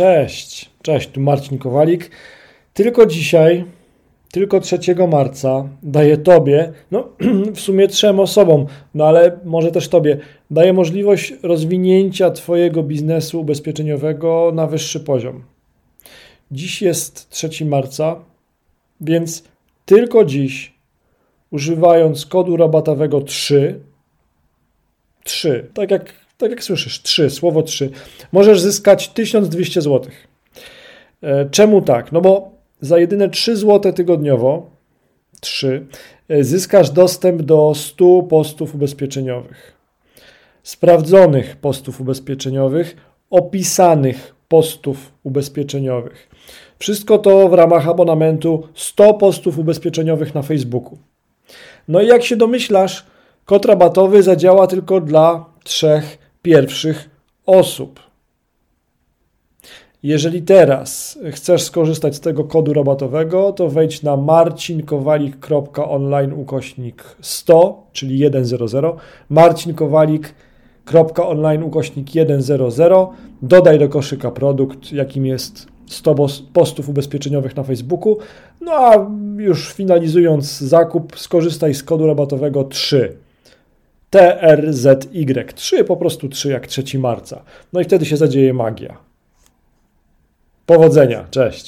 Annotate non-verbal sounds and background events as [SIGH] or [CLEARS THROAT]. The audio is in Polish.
Cześć, cześć, tu Marcin Kowalik. Tylko dzisiaj, tylko 3 marca daję Tobie, no [CLEARS THROAT] w sumie trzem osobom, no ale może też Tobie, daję możliwość rozwinięcia Twojego biznesu ubezpieczeniowego na wyższy poziom. Dziś jest 3 marca, więc tylko dziś, używając kodu rabatowego 3, 3, tak jak tak jak słyszysz, 3, słowo 3, możesz zyskać 1200 zł. E, czemu tak? No bo za jedyne 3 zł tygodniowo, 3, e, zyskasz dostęp do 100 postów ubezpieczeniowych. Sprawdzonych postów ubezpieczeniowych, opisanych postów ubezpieczeniowych. Wszystko to w ramach abonamentu 100 postów ubezpieczeniowych na Facebooku. No i jak się domyślasz, kod rabatowy zadziała tylko dla trzech pierwszych osób. Jeżeli teraz chcesz skorzystać z tego kodu rabatowego, to wejdź na marcinkowalik.online ukośnik 100, czyli 100, marcinkowalik.online ukośnik 100, dodaj do koszyka produkt, jakim jest 100 postów ubezpieczeniowych na Facebooku, no a już finalizując zakup, skorzystaj z kodu rabatowego 3 TRZY. 3, po prostu 3 jak 3 marca. No i wtedy się zadzieje magia. Powodzenia, cześć.